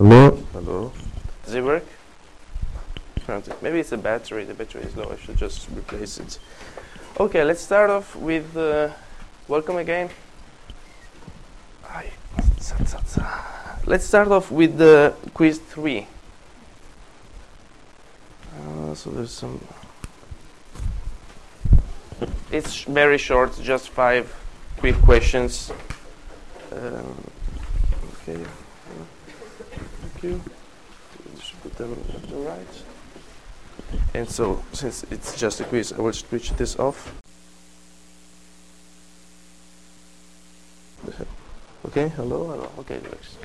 Hello? Hello. Does it work? Maybe it's the battery. The battery is low. I should just replace it. Okay, let's start off with uh, welcome again. Let's start off with the quiz three. Uh, so there's some. It's sh- very short, just five quick questions. Um, okay. You. You should put them the right. And so, since it's just a quiz, I will switch this off. Okay, hello, hello. Okay, it works.